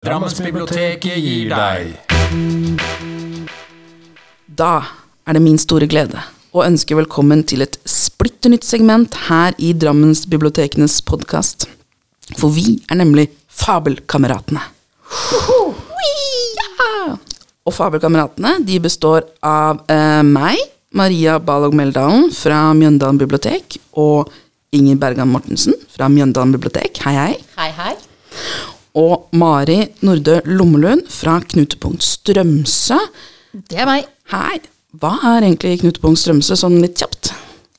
Drammensbiblioteket gir deg Da er det min store glede å ønske velkommen til et splitter nytt segment her i Drammensbibliotekenes podkast. For vi er nemlig Fabelkameratene. Ja! Og Fabelkameratene de består av eh, meg, Maria Balog Meldalen fra Mjøndalen bibliotek, og Inger Bergan Mortensen fra Mjøndalen bibliotek. Hei, hei. Hei, hei. Og Mari Nordø Lommelund fra Knutepunkt Strømsø. Det er meg. Hei. Hva er egentlig Knutepunkt Strømsø, sånn litt kjapt?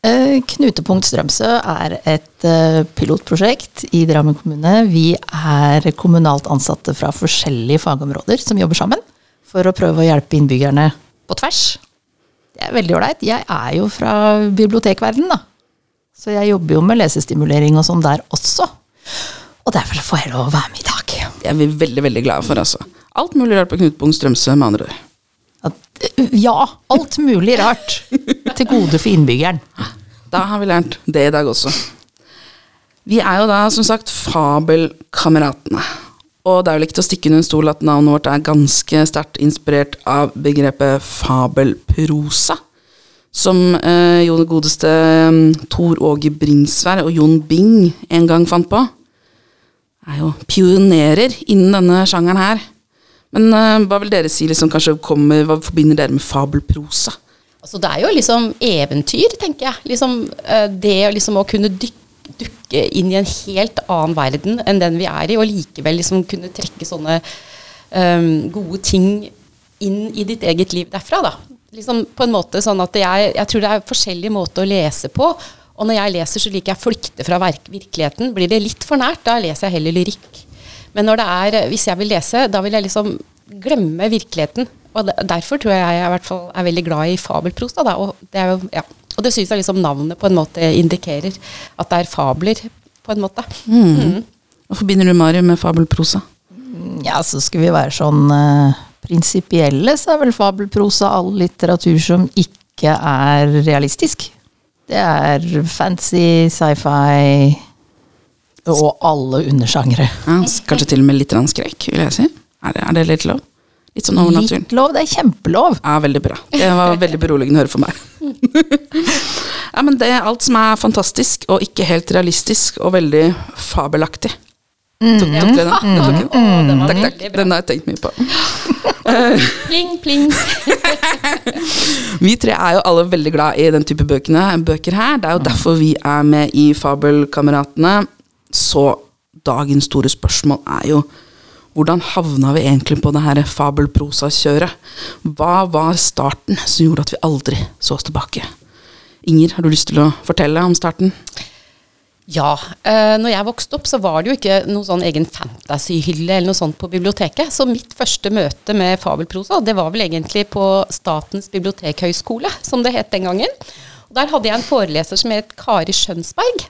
Eh, Knutepunkt Strømsø er et eh, pilotprosjekt i Drammen kommune. Vi er kommunalt ansatte fra forskjellige fagområder som jobber sammen for å prøve å hjelpe innbyggerne på tvers. Det er veldig ålreit. Jeg er jo fra bibliotekverdenen, da. Så jeg jobber jo med lesestimulering og sånn der også. Og derfor får jeg lov å være med i dag. Det er vi veldig veldig glade for, altså. Alt mulig rart på Knutepunkt Strømsø, med andre ord. At, eh, ja, alt mulig rart til gode for innbyggeren. Da har vi lært det i dag også. Vi er jo da som sagt Fabelkameratene. Og det er vel ikke til å stikke under en stol at navnet vårt er ganske sterkt inspirert av begrepet fabelprosa. Som eh, jo det godeste eh, Tor Åge Bringsvær og Jon Bing en gang fant på. Er jo pionerer innen denne sjangeren her. Men uh, hva vil dere si liksom kanskje kommer, hva forbinder dere med fabelprosa? Altså, det er jo liksom eventyr, tenker jeg. Liksom, uh, det liksom å kunne dykke, dukke inn i en helt annen verden enn den vi er i, og likevel liksom kunne trekke sånne um, gode ting inn i ditt eget liv derfra. da. Liksom på en måte sånn at jeg, jeg tror det er forskjellige måter å lese på. Og når jeg leser, så liker jeg å flykte fra virkeligheten. Blir det litt for nært, da leser jeg heller lyrikk. Men når det er, hvis jeg vil lese, da vil jeg liksom glemme virkeligheten. Og derfor tror jeg jeg i hvert fall er veldig glad i fabelprosa. Da, og det, er jo, ja. og det syns jeg liksom navnet på en måte indikerer. At det er fabler, på en måte. Hva forbinder du, Mari, med fabelprosa? Ja, så skal vi være sånn uh, prinsipielle, så er vel fabelprosa all litteratur som ikke er realistisk. Det er fancy, sci-fi og alle undersjangere. Ja, kanskje til og med litt skrekk, vil jeg si. Er det, er det litt lov? Litt sånn over naturen? Litt lov, det er kjempelov. Ja, veldig bra. Det var veldig beroligende å høre for meg. ja, men det er alt som er fantastisk og ikke helt realistisk og veldig fabelaktig. Tok, tok dere den? Tok den. Mm. det Takk, takk. bra. Den har jeg tenkt mye på. Pling, pling. Vi tre er jo alle veldig glad i den type bøkene, bøker her. Det er jo derfor vi er med i Fabelkameratene. Så dagens store spørsmål er jo hvordan havna vi egentlig på det her fabelprosa-kjøret? Hva var starten som gjorde at vi aldri så oss tilbake? Inger, har du lyst til å fortelle om starten? Ja. Eh, når jeg vokste opp, så var det jo ikke noen sånn egen fantasyhylle eller noe sånt på biblioteket. Så mitt første møte med fabelprosa, det var vel egentlig på Statens bibliotekhøgskole, som det het den gangen. Og der hadde jeg en foreleser som het Kari Skjønsberg.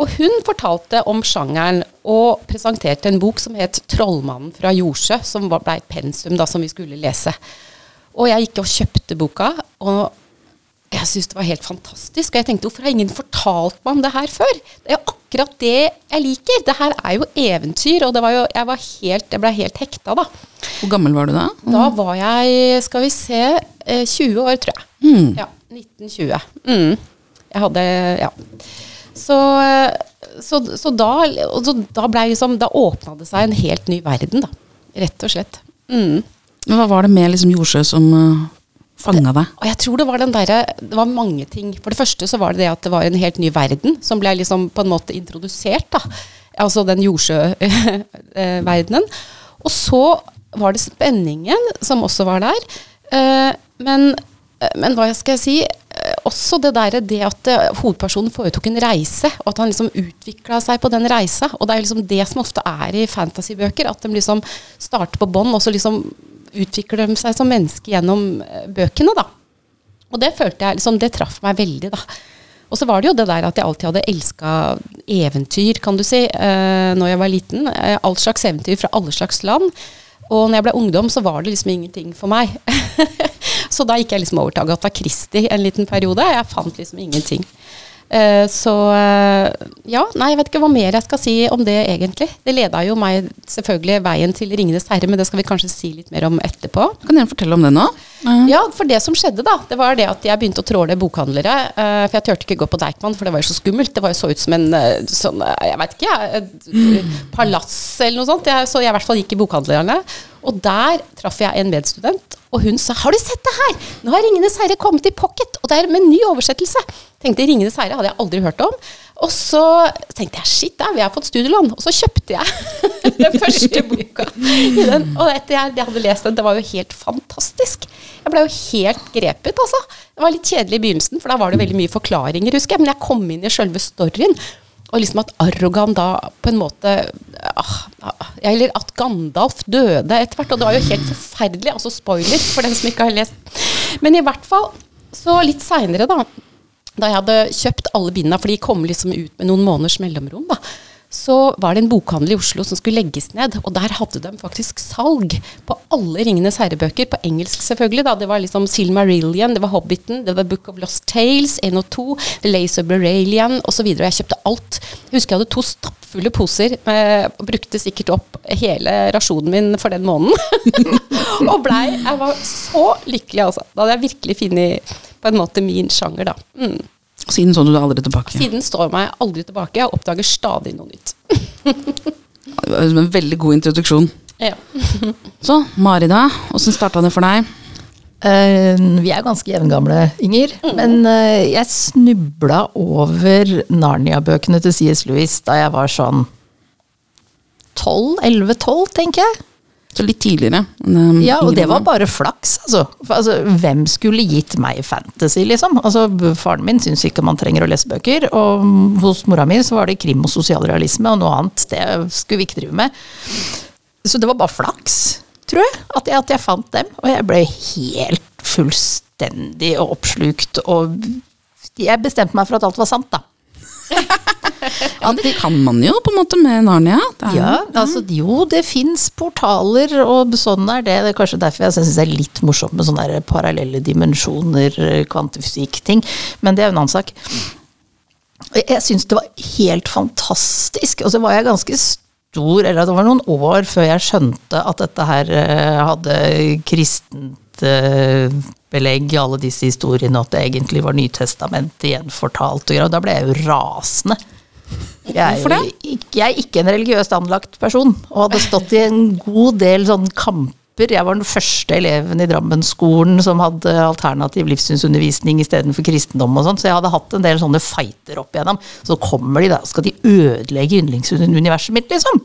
Og hun fortalte om sjangeren og presenterte en bok som het 'Trollmannen fra Jordsjø', som blei ble et pensum da, som vi skulle lese. Og jeg gikk og kjøpte boka, og jeg syntes det var helt fantastisk. Og jeg tenkte hvorfor har ingen fortalt meg om det her før? Det er jo akkurat det jeg liker. Det her er jo eventyr, og det var jo, jeg, var helt, jeg ble helt hekta da. Hvor gammel var du da? Da var jeg, skal vi se, eh, 20 år, tror jeg. Ja, 1920. Mm. Jeg hadde, ja. Så, eh, så, så da, så, da ble liksom, da åpna det seg en helt ny verden, da. Rett og slett. Mm. Men hva var det med liksom Jordsjø som uh, fanga deg? Og jeg tror det var den derre Det var mange ting. For det første så var det det at det var en helt ny verden som ble liksom på en måte introdusert, da. Altså den jordsjøverdenen. Og så var det spenningen som også var der. Eh, Men, men hva skal jeg si? Eh, Også det der, det at eh, hovedpersonen foretok en reise, og at han liksom utvikla seg på den reisa. Og det er liksom det som ofte er i fantasybøker, at de liksom starter på bånn, og så liksom utvikler de seg som mennesker gjennom eh, bøkene, da. Og det følte jeg, liksom, det traff meg veldig, da. Og så var det jo det der at jeg alltid hadde elska eventyr, kan du si, eh, når jeg var liten. Eh, all slags eventyr fra alle slags land. Og når jeg ble ungdom, så var det liksom ingenting for meg. så da gikk jeg liksom over til Agatha Christie en liten periode. Jeg fant liksom ingenting. Eh, så eh, ja, nei, jeg vet ikke hva mer jeg skal si om det egentlig. Det leda jo meg selvfølgelig veien til 'Ringenes herre', men det skal vi kanskje si litt mer om etterpå. Du kan gjerne fortelle om det nå. Eh, Ja, for det som skjedde da, det var det at jeg begynte å tråle bokhandlere. eh, for jeg turte ikke gå på Deichman, for det var jo så skummelt. Det var jo så ut som en sånn, jeg vet ikke, jeg, palass eller noe sånt. Jeg, så jeg i hvert fall gikk i bokhandlerne. Og der traff jeg en medstudent, og hun sa 'Har du sett det her? Nå har 'Ringenes herre' kommet i pocket', og det er med en ny oversettelse. Tenkte 'Ringenes herre' hadde jeg aldri hørt om. Og så tenkte jeg 'shit, da, vi har fått studielån'. Og så kjøpte jeg den første boka i den. Og etter jeg, hadde lest den, det var jo helt fantastisk. Jeg ble jo helt grepet, altså. Det var litt kjedelig i begynnelsen, for da var det veldig mye forklaringer, husker jeg. Men jeg kom inn i sjølve storyen. Og liksom at Arrogan da på en måte ah, ah, Eller at Gandalf døde etter hvert. Og det var jo helt forferdelig. Altså spoiler for den som ikke har lest. Men i hvert fall, så litt seinere, da. Da jeg hadde kjøpt alle binda, for de kom liksom ut med noen måneders mellomrom, da. Så var det en bokhandel i Oslo som skulle legges ned, og der hadde de faktisk salg på alle Ringenes herrebøker, på engelsk selvfølgelig. da, Det var liksom Silmarillion, det var Hobbiten, det var Book of Lost Tales, 1 og 2, The Lace of Beralian osv. Og jeg kjøpte alt. Jeg husker jeg hadde to stappfulle poser, med, og brukte sikkert opp hele rasjonen min for den måneden. og blei Jeg var så lykkelig, altså. Da hadde jeg virkelig funnet på en måte min sjanger, da. Mm. Siden så du deg aldri tilbake. Siden står meg aldri tilbake og oppdager stadig noe nytt. En veldig god introduksjon. Ja. Så, Mari da, åssen starta det for deg? Uh, vi er ganske jevngamle, Inger. Men uh, jeg snubla over Narnia-bøkene til C.S. Lewis da jeg var sånn 12? 11-12, tenker jeg. Så litt tidligere. eh, Ja, og det var bare flaks, altså. Altså. Hvem skulle gitt meg fantasy, liksom? Altså, Faren min syns ikke man trenger å lese bøker, og hos mora mi så var det krim og sosialrealisme, og noe annet det skulle vi ikke drive med. Så det var bare flaks, tror jeg, at jeg, at jeg fant dem. Og jeg ble helt fullstendig oppslukt, og jeg bestemte meg for at alt var sant, da. Ja, det kan man jo på en måte med Narnia. Ja, altså jo, det fins portaler, og sånn er det. Det er kanskje derfor jeg syns det er litt morsomt med sånne parallelle dimensjoner, kvantefysikk-ting. Men det er jo en annen sak. Jeg syns det var helt fantastisk. Og så var jeg ganske stor, eller det var noen år før jeg skjønte at dette her eh, hadde kristent eh, belegg i alle disse historiene, at det egentlig var Nytestamentet gjenfortalt. Og da ble jeg jo rasende. Jeg er, jeg er ikke en religiøst anlagt person, og hadde stått i en god del sånn kamper. Jeg var den første eleven i Drammenskolen som hadde alternativ livssynsundervisning istedenfor kristendom og sånn, så jeg hadde hatt en del sånne fighter opp igjennom. Så kommer de da, skal de ødelegge yndlingsuniverset mitt, liksom?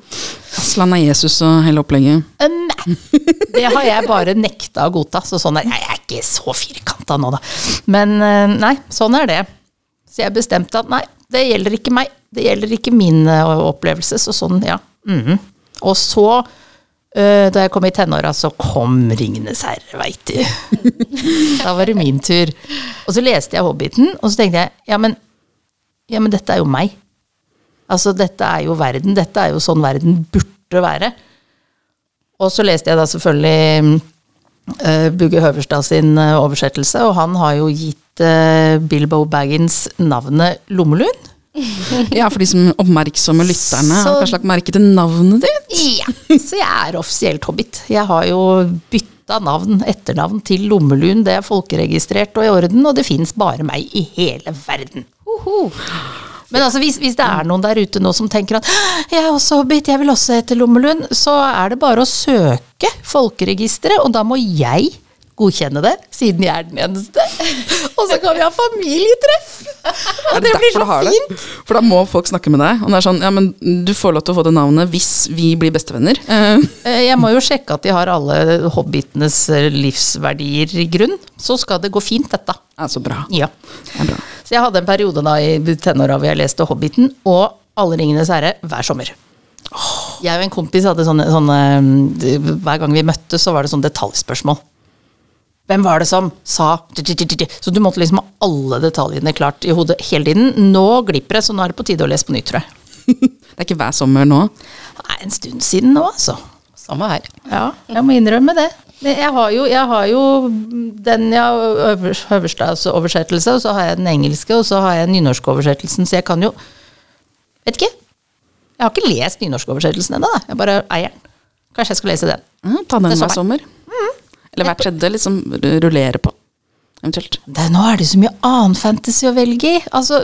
Aslan er Jesus og hele opplegget. Eh, Nei. Det har jeg bare nekta å godta. Så sånn er, jeg er ikke så firkanta nå, da. Men eh, nei, sånn er det. Så jeg bestemte at nei, det gjelder ikke meg. Det gjelder ikke min eh, opplevelse. Så sånn, ja. Mm. Og så, da jeg kom i tenåra, så kom Ringenes herre, veit du. Da var det min tur. Og så leste jeg Hobbiten, og så tenkte jeg ja, men, ja, men dette er jo meg. Altså, dette er jo verden. Dette er jo sånn verden burde være. Og så leste jeg da selvfølgelig uh, Bugge Høverstad sin eh, oversettelse, og han har jo gitt uh, Bilbo Baggins navnet Lommelund. Ja, for de som oppmerksomme lytterne Så- har kanskje lagt merke til navnet ditt? Ja, så jeg er offisielt hobbit. Jeg har jo bytta navn, etternavn, til Lommelun. Det er folkeregistrert og i orden, og det fins bare meg i hele verden. Hoho. Men altså, hvis, hvis det er noen der ute nå som tenker at jeg er også hobbit, jeg vil også hete Lommelund, så er det bare å søke folkeregisteret, og da må jeg godkjenne det, siden jeg er den eneste. Og så kan vi ha familietreff! Og det blir så fint. det? For da må folk snakke med deg. Og det er sånn, ja, men du får lov til å få det navnet hvis vi blir bestevenner. Eh, Eh, Jeg må jo sjekke at de har alle hobbitenes eh, livsverdier i grunn. Så skal det gå fint, dette. ja, så bra. Ja. Det er bra. Så jeg hadde en periode da i tenåra hvor jeg leste Hobbiten og Alle ringenes herre hver sommer. Jeg og en kompis hadde sånne, sånne Hver gang vi møttes, så var det sånn detaljspørsmål. Hvem var det som sa Så du måtte liksom ha alle detaljene klart i hodet hele tiden. Nå glipper det, så nå er det på tide å lese på nytt, tror jeg. Det er ikke hver sommer nå. Er en stund siden nå, altså. Samme her. Ja, jeg må innrømme det. Jeg har jo, jeg har jo den jeg har øvers- øverste altså oversettelse, og så har jeg den engelske, og så har jeg nynorskoversettelsen, så jeg kan jo Vet ikke. Jeg har ikke lest nynorskoversettelsen ennå, da. Jeg bare eier den. Kanskje jeg skal lese den. Mm, ta den er hver sommer. Eller hvert tredje, liksom rullere på, eventuelt. Det, nå er det så mye annen fantasy å velge i. Altså,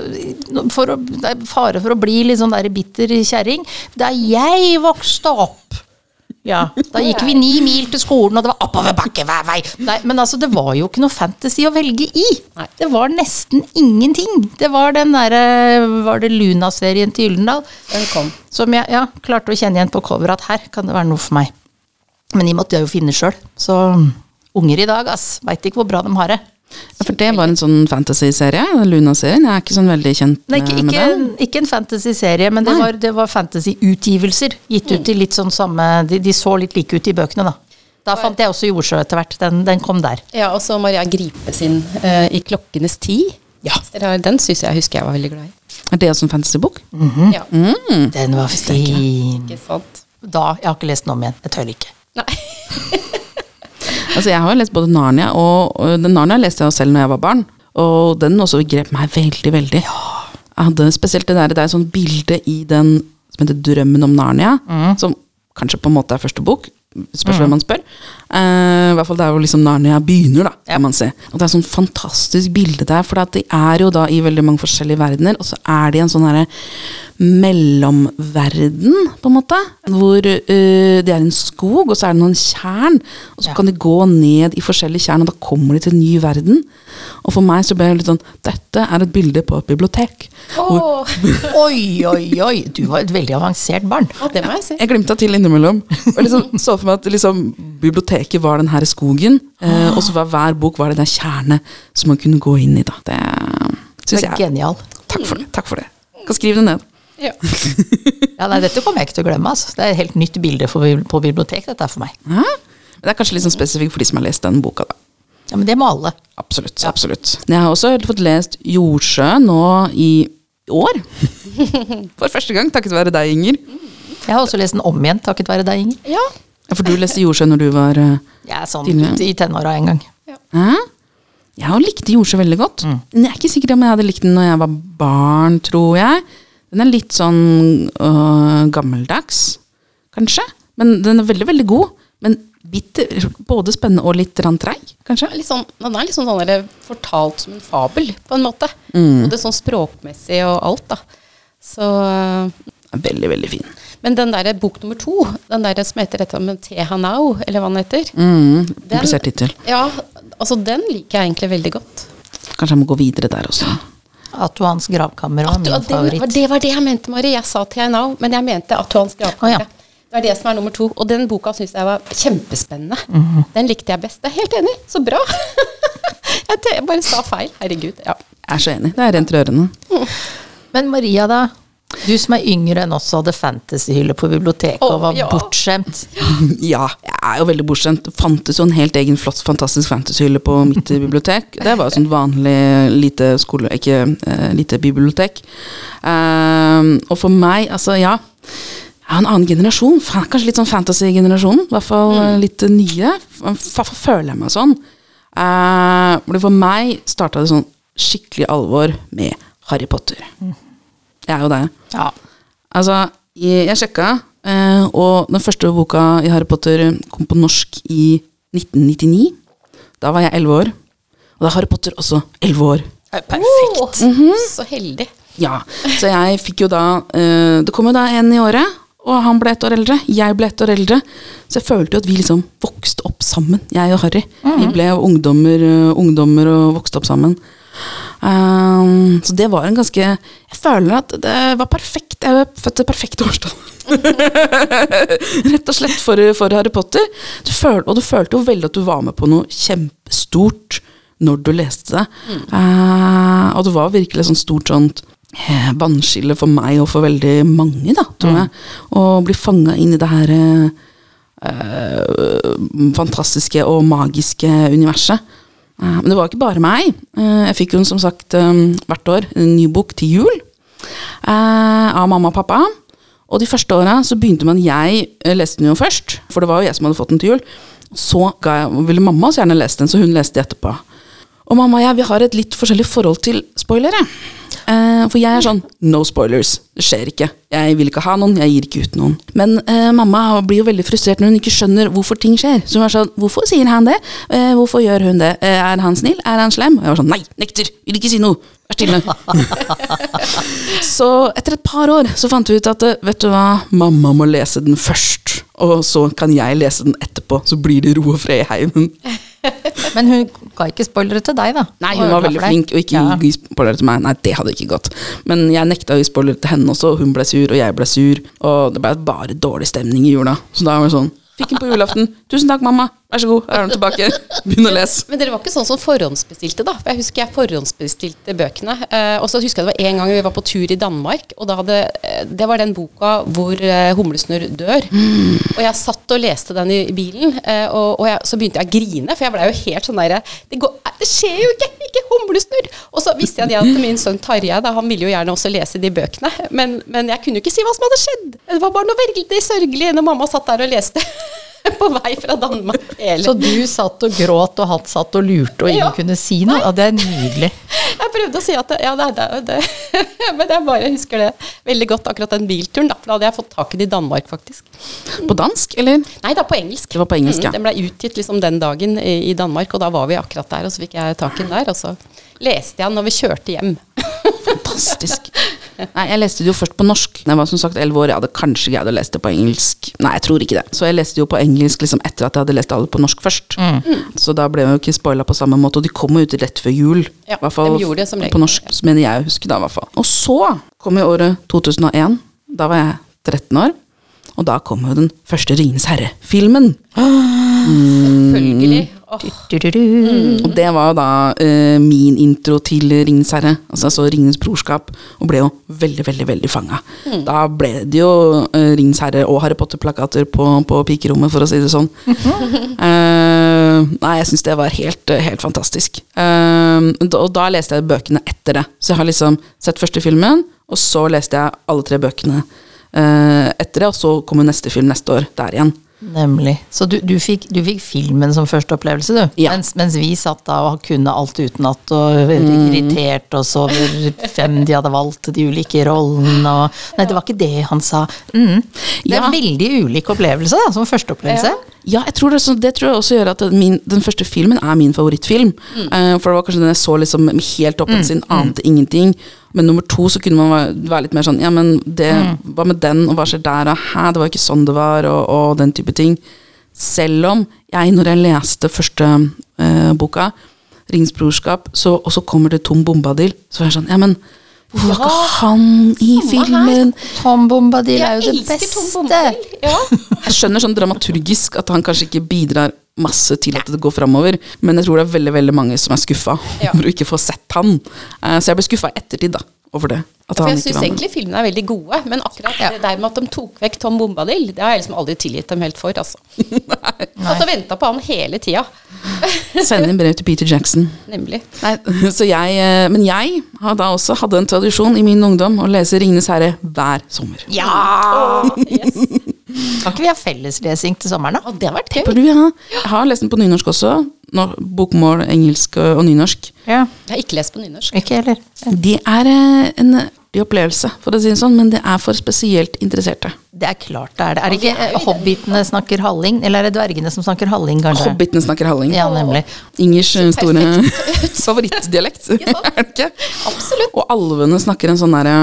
for å, det er fare for å bli litt sånn der bitter kjerring. Da jeg vokste opp ja, Da gikk vi ni mil til skolen, og det var oppoverbakke hver vei. Nei, men altså, det var jo ikke noe fantasy å velge i. Nei. Det var nesten ingenting. Det var den derre Var det Luna-serien til Gyldendal? Den kom. Som jeg ja, klarte å kjenne igjen på coveret at her kan det være noe for meg. Men de måtte jeg jo finne sjøl. Så unger i dag, ass. Veit ikke hvor bra de har det. Ja, for det var en sånn fantasy-serie, Luna-serien. Jeg er ikke sånn veldig kjent Nei, ikke, ikke, med den. ikke en fantasy-serie, men det Nei. var, var fantasy-utgivelser. Gitt ut i litt sånn samme de, de så litt like ut i bøkene, da. Da fant jeg også Jordsjø etter hvert. Den, den kom der. Ja, og så Maria Gripe sin uh, I klokkenes tid. Ja. Den syns jeg husker jeg var veldig glad i. Er det også en fantasybok? Ja, Den var fin. ikke sant? Da, Jeg har ikke lest den om igjen. Jeg tør ikke. Nei. Altså, jeg har jo lest både Narnia, og, og den Narnia leste jeg selv når jeg var barn. Og den også grep meg veldig, veldig. Jeg hadde spesielt det der, det er et sånt bilde i den som heter Drømmen om Narnia, som kanskje på en måte er første bok. Spørs hvem man spør. Uh, I hvert fall det er jo liksom Narnia begynner, da, kan man si. Og det er sånn fantastisk bilde der, for at de er jo da i veldig mange forskjellige verdener, og så er de en sånn herre mellomverden, på en måte. Hvor uh, det er en skog, og så er det noen tjern. Og så kan de gå ned i forskjellige tjern, og da kommer de til en ny verden. Og for meg så ble det litt sånn Dette er et bilde på et bibliotek. Oh. Oi, oi, oi! Du var et veldig avansert barn. ja, det må jeg si. jeg glimta til innimellom. Og liksom så for meg at liksom, biblioteket var den her skogen, eh, og så var hver bok var det den kjerne som man kunne gå inn i. da. Det syns er jeg. genial. Takk for det. takk for det. Kan skrive det ned. Ja. Ja, nei, Dette kommer jeg ikke til å glemme. Altså. Det er et helt nytt bilde for, på bibliotek, dette er for meg. Hæ? Det er kanskje litt sånn spesifikt for de som har lest den boka. da. Ja, Men det må alle. Absolutt. absolutt. Jeg har også fått lest Jordsjø nå i år. For første gang, takket være deg, Inger. Jeg har også lest den om igjen, takket være deg, Inger. ja. Ja, For du leste Jordsjø når du var uh, Jeg er sånn Tidligere. i tenåra en gang. Hæ? Jeg har likte Jordsjø veldig godt. Men jeg er ikke sikker om jeg hadde likt den når jeg var barn, tror jeg. Den er litt sånn uh, gammeldags, kanskje. Men den er veldig, veldig god. Men bitter, både spennende og litt treig, kanskje. Litt sånn, den er litt sånn, sånn fortalt som en fabel, på en måte. Mm. Både sånn språkmessig og alt, da. Så Veldig, veldig fin. Men den der bok nummer to, den der som heter dette med Tehanau, eller hva den heter Mm, komplisert tittel. Ja, altså den liker jeg egentlig veldig godt. Kanskje jeg må gå videre der også. Atuans gravkammer var min favoritt. det var det jeg mente, Mari. Jeg sa Tehanau, men jeg mente Atuans gravkammer. Oh, ja. Det er det som er nummer to. Og den boka syns jeg var kjempespennende. Mhm. Den likte jeg best. Jeg er helt enig. Så bra. jeg, bare sa feil. Herregud. Ja. Jeg er så enig. Det er rent rørende. Men Maria, da? Du som er yngre enn oss og hadde fantasyhylle på biblioteket oh, og var ja. bortskjemt. Ja, jeg er jo veldig bortskjemt. Det fantes jo en helt egen flott, fantastisk fantasyhylle på mitt bibliotek. Det var jo sånn vanlig lite skole, ikke uh, lite bibliotek. Uh, og for meg, altså ja. Har en annen generasjon. Kanskje litt sånn fantasy-generasjonen. I hvert fall mm. litt nye. I føler jeg meg sånn. Uh, for meg starta det sånn skikkelig alvor med Harry Potter. Jeg er jo det. Ja. Altså, jeg, jeg sjekka, uh, og den første boka i Harry Potter kom på norsk i 1999. Da var jeg elleve år. Og da er Harry Potter også elleve år. Perfekt. Åh, Så heldig. Ja, Så jeg fikk jo da uh, Det kom jo da en i året, og han ble ett år eldre. Jeg ble ett år eldre. Så jeg følte jo at vi liksom vokste opp sammen, jeg og Harry. Vi ble ungdommer, eh, ungdommer og vokste opp sammen. Um, så det var en ganske Jeg føler at det var perfekt. Jeg var født til perfekte årstall. Rett og slett for, for Harry Potter. Du føl, og du følte jo veldig at du var med på noe kjempestort når du leste det. Eh, og det var virkelig sånn stort sånt vannskille for meg og for veldig mange, da, tror jeg. Å bli fanga inn i det her eh, eh, fantastiske og magiske universet. Eh, men det var ikke bare meg. Eh, jeg fikk jo som sagt eh, hvert år en ny bok til jul eh, av mamma og pappa. Og de første åra så begynte man Jeg eh, leste den jo først, for det var jo jeg som hadde fått den til jul. Så ga jeg, ville mamma så gjerne lese den, så hun leste etterpå. Og mamma og jeg vi har et litt forskjellig forhold til spoilere. Eh, for jeg er sånn no spoilers. Det skjer ikke. Jeg vil ikke ha noen, jeg gir ikke ut noen. Men eh, mamma blir jo veldig frustrert når hun ikke skjønner hvorfor ting skjer. Så hun er sånn Hvorfor sier han det? Eh, hvorfor gjør hun det? Eh, er han snill? Er han slem? Og jeg var sånn Nei, nekter! Vil ikke si noe! Vær stille! så etter et par år så fant vi ut at eh, vet du hva, mamma må lese den først. Og så kan jeg lese den etterpå, så blir det ro og fred i heimen. Men hun ga ikke spoilere til deg, da? Nei, hun var veldig flink, og ikke Ja. gi spoilere til meg. Nei, det hadde ikke gått. Men jeg nekta å gi spoilere til henne også, hun ble sur, og jeg ble sur. Og det ble bare dårlig stemning i jula. Så da var det sånn Fikk den på julaften. Tusen takk, mamma. Vær så god, her er den tilbake. Begynn å lese. Men dere var ikke sånn som forhåndsbestilte, da? For jeg husker jeg forhåndsbestilte bøkene. Eh, og så husker jeg det var en gang vi var på tur i Danmark, og da hadde, eh, det var den boka hvor eh, Humlesnurr dør. Og jeg satt og leste den i bilen, og, og jeg, så begynte jeg å grine, for jeg blei jo helt sånn derre det, det skjer jo ikke! Ikke Humlesnurr! Og så visste jeg at min sønn Tarjei, han ville jo gjerne også lese de bøkene, men, men jeg kunne jo ikke si hva som hadde skjedd. Det var bare noe veldig sørgelig når mamma satt der og leste. På vei fra Danmark. Eller. Så du satt og gråt, og han satt og lurte, og ingen Ja. kunne si noe? Ja, det er nydelig. Jeg prøvde å si at det, ja, det, er- det, det. Men jeg bare husker det veldig godt, akkurat den bilturen. Da, for da hadde jeg fått tak i det i Danmark, faktisk. På dansk, eller? Nei, da på engelsk. Det var på engelsk, ja. Den ble utgitt liksom den dagen i, i Danmark, og da var vi akkurat der. Og så fikk jeg tak i den der, og så leste jeg den når vi kjørte hjem. Fantastisk. Nei, jeg leste det jo først på norsk. Jeg var som sagt 11 år. Jeg hadde kanskje greid å lese det på engelsk. Nei, jeg tror ikke det. Så jeg leste jo på engelsk liksom etter at jeg hadde lest alle på norsk først. Så da ble jeg jo ikke spoila på samme måte. Og de kom jo ut rett før jul. Ja, hvert fall de det som regel. på norsk, mener jeg å huske da, i hvert fall. Og så kom jo året 2001. Da var jeg 13 år. Og da kom jo den første Ringenes herre-filmen. Selvfølgelig. Åh, Du-du-du. Og det var jo da uh, min intro til Ringenes herre, altså jeg så Ringenes brorskap, og ble jo veldig, veldig veldig fanga. Da ble det jo uh, Ringenes herre og Harry Potter-plakater på, på pikerommet, for å si det sånn. uh, nei, jeg syns det var helt, helt fantastisk. Da- og da leste jeg bøkene etter det. Så jeg har liksom sett første filmen, og så leste jeg alle tre bøkene eh, etter det, og så kommer neste film neste år der igjen. Nemlig. Så du, du, fikk, du fikk filmen som første opplevelse, du? Ja. Mens, mens vi satt da og kunne alt utenat og Mm. irritert oss over hvem de hadde valgt de ulike rollene og Nei, det var ikke det han sa. Mm. Det er Ja. en veldig ulik opplevelse da, som første opplevelse. Ja. Ja, jeg tror det, det tror jeg også gjør at min, den første filmen er min favorittfilm. Eh, for det var kanskje den jeg så liksom helt åpen sin, ante ingenting. Men nummer to så kunne man være, litt mer sånn Ja, men det, hva med den, og hva skjer der, og hæ, det var ikke sånn det var, og, og den type ting. Selv om jeg, når jeg leste første eh, boka, Ringens brorskap, så, og så kommer det Tom Bombadil, så var jeg sånn Ja, men hvorfor var ikke han i filmen? Tom Bombadil er jo det elsker Tom. Bombadil. Ja. Jeg skjønner sånn dramaturgisk at han kanskje ikke bidrar masse til at det går framover, men jeg tror det er veldig veldig mange som er skuffa Ja. over å ikke få sett han. Eh, Så jeg ble skuffa i ettertid da, over det. At For jeg syns egentlig filmene er veldig gode, men akkurat det der med at de tok vekk Tom Bombadil, det har jeg liksom aldri tilgitt dem helt for, altså. Satt og venta på han hele tida, Send inn brev til Peter Jackson. nemlig. Nei, så jeg, eh, men jeg har da også hadde en tradisjon i min ungdom å lese 'Ringenes herre' hver sommer. Ja! Yes. Kan ikke vi ha felleslesing til sommeren, da? Og det har vært gøy. Vi ha? Jeg har lest den på nynorsk også. Nå, bokmål, engelsk og og nynorsk. Ja. Jeg har ikke lest på nynorsk. Ikke heller. Det er eh, en artig opplevelse, for å si det sånn, men det er for spesielt interesserte. Det er klart det er det. Er det ikke eh, hobbitene snakker halling, eller er det dvergene som snakker halling, kanskje? Hobbitene snakker halling. Ja, nemlig. Ingers eh, store favorittdialekt. er det ikke? Absolutt. Og alvene snakker en sånn derre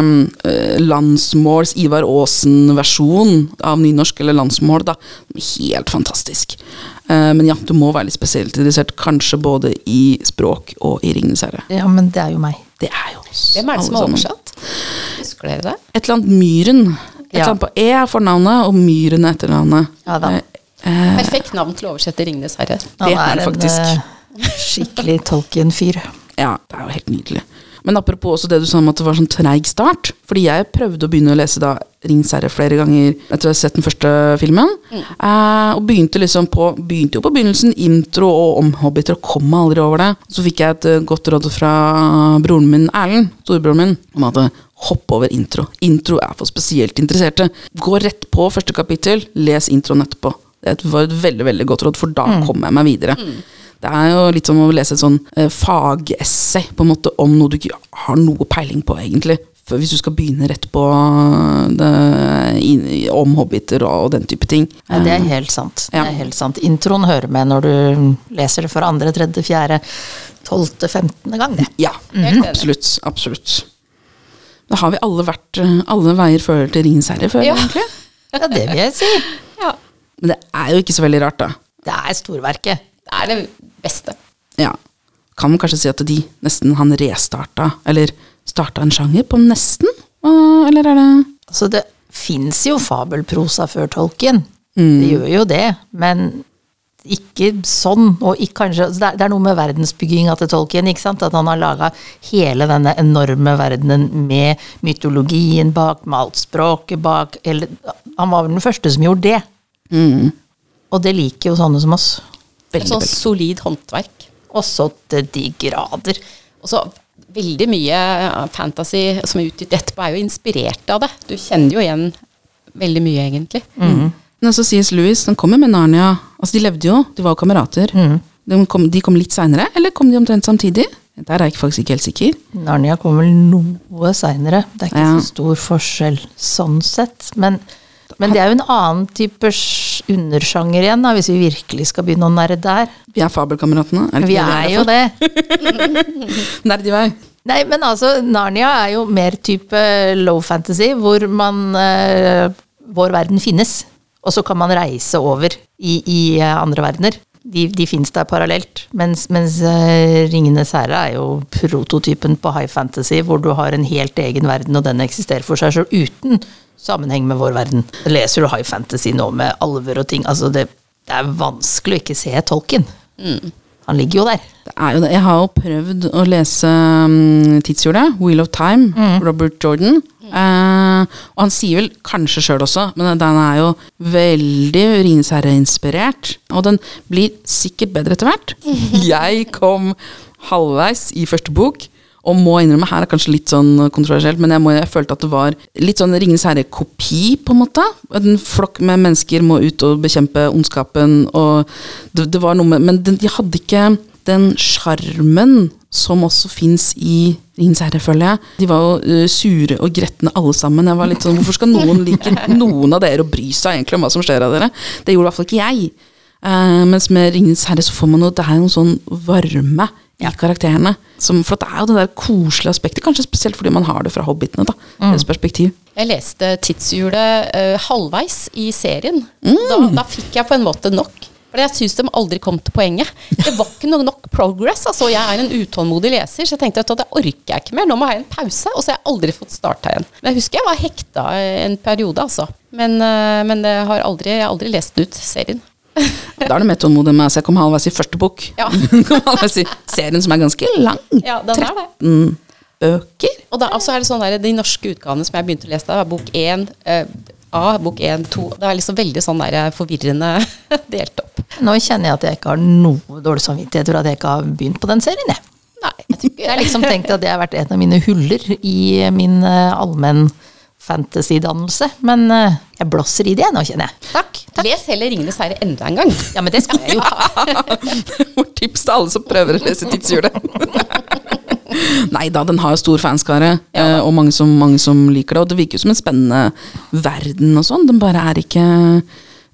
eh, landsmåls Ivar Aasen-versjon av nynorsk, eller landsmål, da. Helt fantastisk. Eh, men ja, du må være litt spesielt interessert, kanskje både i språk og i Ringenes herre. Ja, men det er jo meg. Det er jo oss. Hvem er det som har oversatt? Husker dere det? Et eller annet Myhren. Et Ja. eller annet på E er fornavnet, og Myhren er etternavnet. Ja da. Eh, eh, Perfekt navn til å oversette 'Ringenes herre'. Det er det en faktisk. eh, skikkelig Tolkien-fyr. Ja, det er jo helt nydelig. Men apropos også det du sa om at det var sånn treig start. Fordi jeg prøvde å begynne å lese da Ringens herre flere ganger etter å ha sett den første filmen. Eh, og begynte liksom på Begynte jo på begynnelsen, intro og om hobbiter, og kom aldri over det. Så fikk jeg et eh, godt råd fra broren min Erlend, storebroren min, om at eh, hopp over intro. Intro er for spesielt interesserte. Gå rett på første kapittel, les introen etterpå. Det var et veldig veldig godt råd, for da kommer jeg meg videre. Det er jo litt som å lese et sånn eh, fagessay på en måte om noe du ikke har noe peiling på, egentlig. For hvis du skal begynne rett på det, in, om hobbiter og, og den type ting. Ja, det er helt sant. Det er helt sant. Introen hører med når du leser det for andre, tredje, fjerde, tolvte, femtende gang. Det. Ja, enig. absolutt. Absolutt. Da har vi alle vært eh, Alle veier fører til Ringens herre, jeg Ja. egentlig. Ja, det vil jeg si. Ja. Men det er jo ikke så veldig rart, da. Det er storverket. Det er det beste. Ja. Kan man kanskje si at de nesten han restarta, eller starta en sjanger på nesten? Eller er det Altså, det fins jo fabelprosa før tolken. Mm. Det gjør jo det, men ikke sånn. Og ikke, kanskje, altså, det, er, det er noe med verdensbygginga til Tolkien. ikke sant? At han har laga hele denne enorme verdenen med mytologien bak, med alt språket bak. Eller, han var vel den første som gjorde det. Mm. Og det liker jo sånne som oss. Veldig, Sånn veldig. solid håndverk. Også til de grader. Og så veldig mye fantasy som er utgitt etterpå, er jo inspirert av det. Du kjenner jo igjen veldig mye, egentlig. Men så C.S. Lewis den kommer med Narnia. Altså De levde jo, de var jo kamerater. De, kom, de kom litt seinere, eller kom de omtrent samtidig? Der er jeg faktisk ikke helt sikker. Narnia kom vel noe seinere. Det er ikke Ja. så stor forskjell sånn sett. Men, men det er jo en annen type undersjanger igjen, da, hvis vi virkelig skal begynne å nære der. Vi er fabelkameratene. Er Vi er jo det. Nerdy vei. Nei, men altså, Narnia er jo mer type low fantasy, hvor man eh, Vår verden finnes. Og så kan man reise over i, i eh, andre verdener. De, de fins der parallelt. Mens, mens eh, Ringenes herre er jo prototypen på high fantasy, hvor du har en helt egen verden, og den eksisterer for seg sjøl, uten sammenheng med vår verden. Leser du high fantasy nå med alver og ting, altså det, det er vanskelig å ikke se Tolkien. Han ligger jo der. Det er jo det. Jeg har jo prøvd å lese um, tidshjulet, Wheel of Time, Robert Jordan. Eh, og han sier vel kanskje sjøl også, men den er jo veldig Ringenes. Og den blir sikkert bedre etter hvert. Jeg kom halvveis i første bok. Og må innrømme, her er kanskje litt sånn kontroversielt, men jeg, må, jeg følte at det var litt sånn Ringenes herre-kopi, på en måte. En flokk med mennesker må ut og bekjempe ondskapen, og det, det var noe med Men de hadde ikke den sjarmen som også fins i Ringenes herre, føler jeg. De var jo øh, sure og gretne alle sammen. Jeg var litt sånn, Hvorfor skal noen like noen av dere og bry seg egentlig om hva som skjer av dere? Det gjorde i hvert fall ikke jeg. Uh, mens med Ringenes herre så får man jo Det er jo en sånn varme i karakterene. Som, for det er jo det der koselige aspektet, kanskje spesielt fordi man har det fra hobbitene. da, Deres perspektiv. Jeg leste Tidshjulet uh, halvveis i serien. Da, da fikk jeg på en måte nok. For jeg syns de aldri kom til poenget. Det var ikke noe nok progress. altså Jeg er en utålmodig leser, så jeg tenkte at det orker jeg ikke mer. Nå må jeg ha en pause. Og så har jeg aldri fått starta igjen. Men jeg husker jeg var hekta en periode, altså. Men, eh, men det har aldri, jeg har aldri lest ut serien. Da er det mer tålmodig med, så jeg kom halvveis i første bok. Ja. kom halvveis i serien, som er ganske lang. Ja, den er det. Mm, bøker. Og da, så er det sånn der, De norske utgavene som jeg begynte å lese, da, var bok 1 eh, A, bok 1, 2 Det er liksom veldig sånn der forvirrende delt opp. Nå kjenner jeg at jeg ikke har noe dårlig samvittighet for at jeg ikke har begynt på den serien. Jeg, Nei, jeg jeg har liksom tenkt at det har vært et av mine huller i min uh, allmenn fantasy-dannelse. Men uh, jeg blåser i det nå, kjenner jeg. Takk. takk. Les heller 'Ringenes herre' enda en gang. Ja, men det skal jeg jo. Vårt tips til alle som prøver å lese tidshjulet. Nei da, den har jo stor fanskare, eh, og mange som, mange som liker det. Og det virker jo som en spennende verden og sånn. Den bare er ikke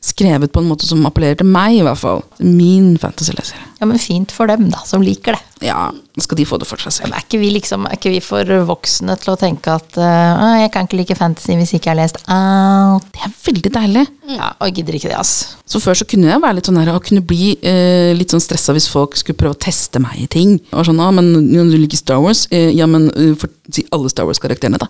skrevet på en måte som appellerer til meg, i hvert fall. Min fantasyleser. Ja, men fint for dem, da, som liker det. Ja, skal de få det for seg selv. Men er ikke vi liksom, er ikke vi for voksne til å tenke at uh, jeg kan ikke like fantasy hvis ikke jeg har lest alt? Det er veldig deilig. Ja, og jeg gidder ikke det, ass. Så før så kunne jeg være litt sånn her, og kunne bli uh, litt sånn stressa hvis folk skulle prøve å teste meg i ting. Og sånn, ah, men når du liker Star Wars? uh, ja, men for, si alle Star Wars-karakterene, da.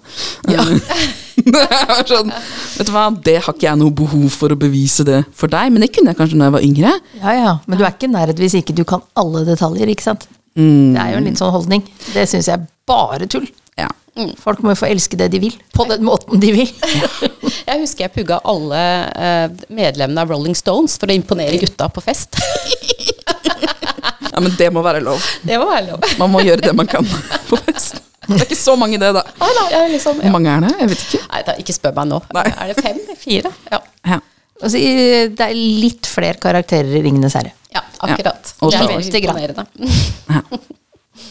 Ja. sånn, vet du hva, det har ikke jeg noe behov for å bevise det for deg, men det kunne jeg kanskje når jeg var yngre. Ja, ja, men du er ikke nerd hvis ikke du kan alle detaljer, ikke sant? Mm. Det er jo en litt sånn holdning. Det syns jeg er bare tull. Ja. Folk må jo få elske det de vil, på den måten de vil. Jeg husker jeg pugga alle eh, medlemmene av Rolling Stones for å imponere gutta på fest. ja, men det må være lov. Det må være lov. Man må gjøre det man kan på fest. Det er ikke så mange det, da. Ah, liksom, Hvor ja. mange er det? Jeg vet ikke. Nei, da, ikke spør meg nå. Nei. Er det fem? Fire? Ja. Ja. Altså, det er litt flere karakterer i Ringenes herre. Ja, akkurat. Ja. det er veldig imponerende.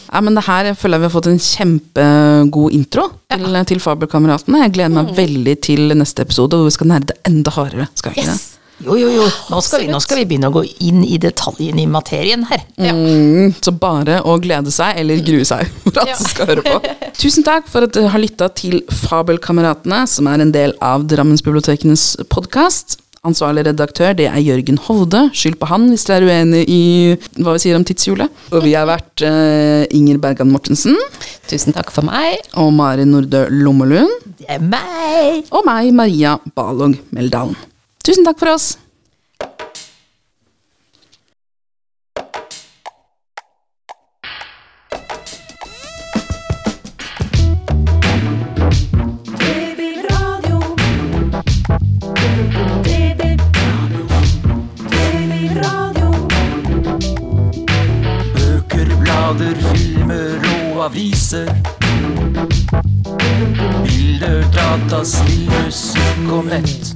Ja, men det her jeg føler jeg vi har fått en kjempegod intro til, til Fabelkameratene. Jeg gleder meg veldig til neste episode, hvor vi skal nerde enda hardere. Skal vi ikke det? Jo, jo, jo. Nå skal, vi, nå skal vi begynne å gå inn i detaljene i materien her. Ja. Mm, så bare å glede seg, eller grue seg, for at Ja. som skal høre på. Tusen takk for at du har lytta til Fabelkameratene, som er en del av Drammensbibliotekenes podkast. Ansvarlig redaktør det er Jørgen Hovde. Skyld på han hvis dere er uenig i hva vi sier om tidshjulet. Og vi har vært uh, Inger Bergan Mortensen Tusen takk for meg. og Mari Nordø Lommelund. Det er meg! Og meg, Maria Balog Meldalen. Tusen takk for oss. Data, spill, og nett.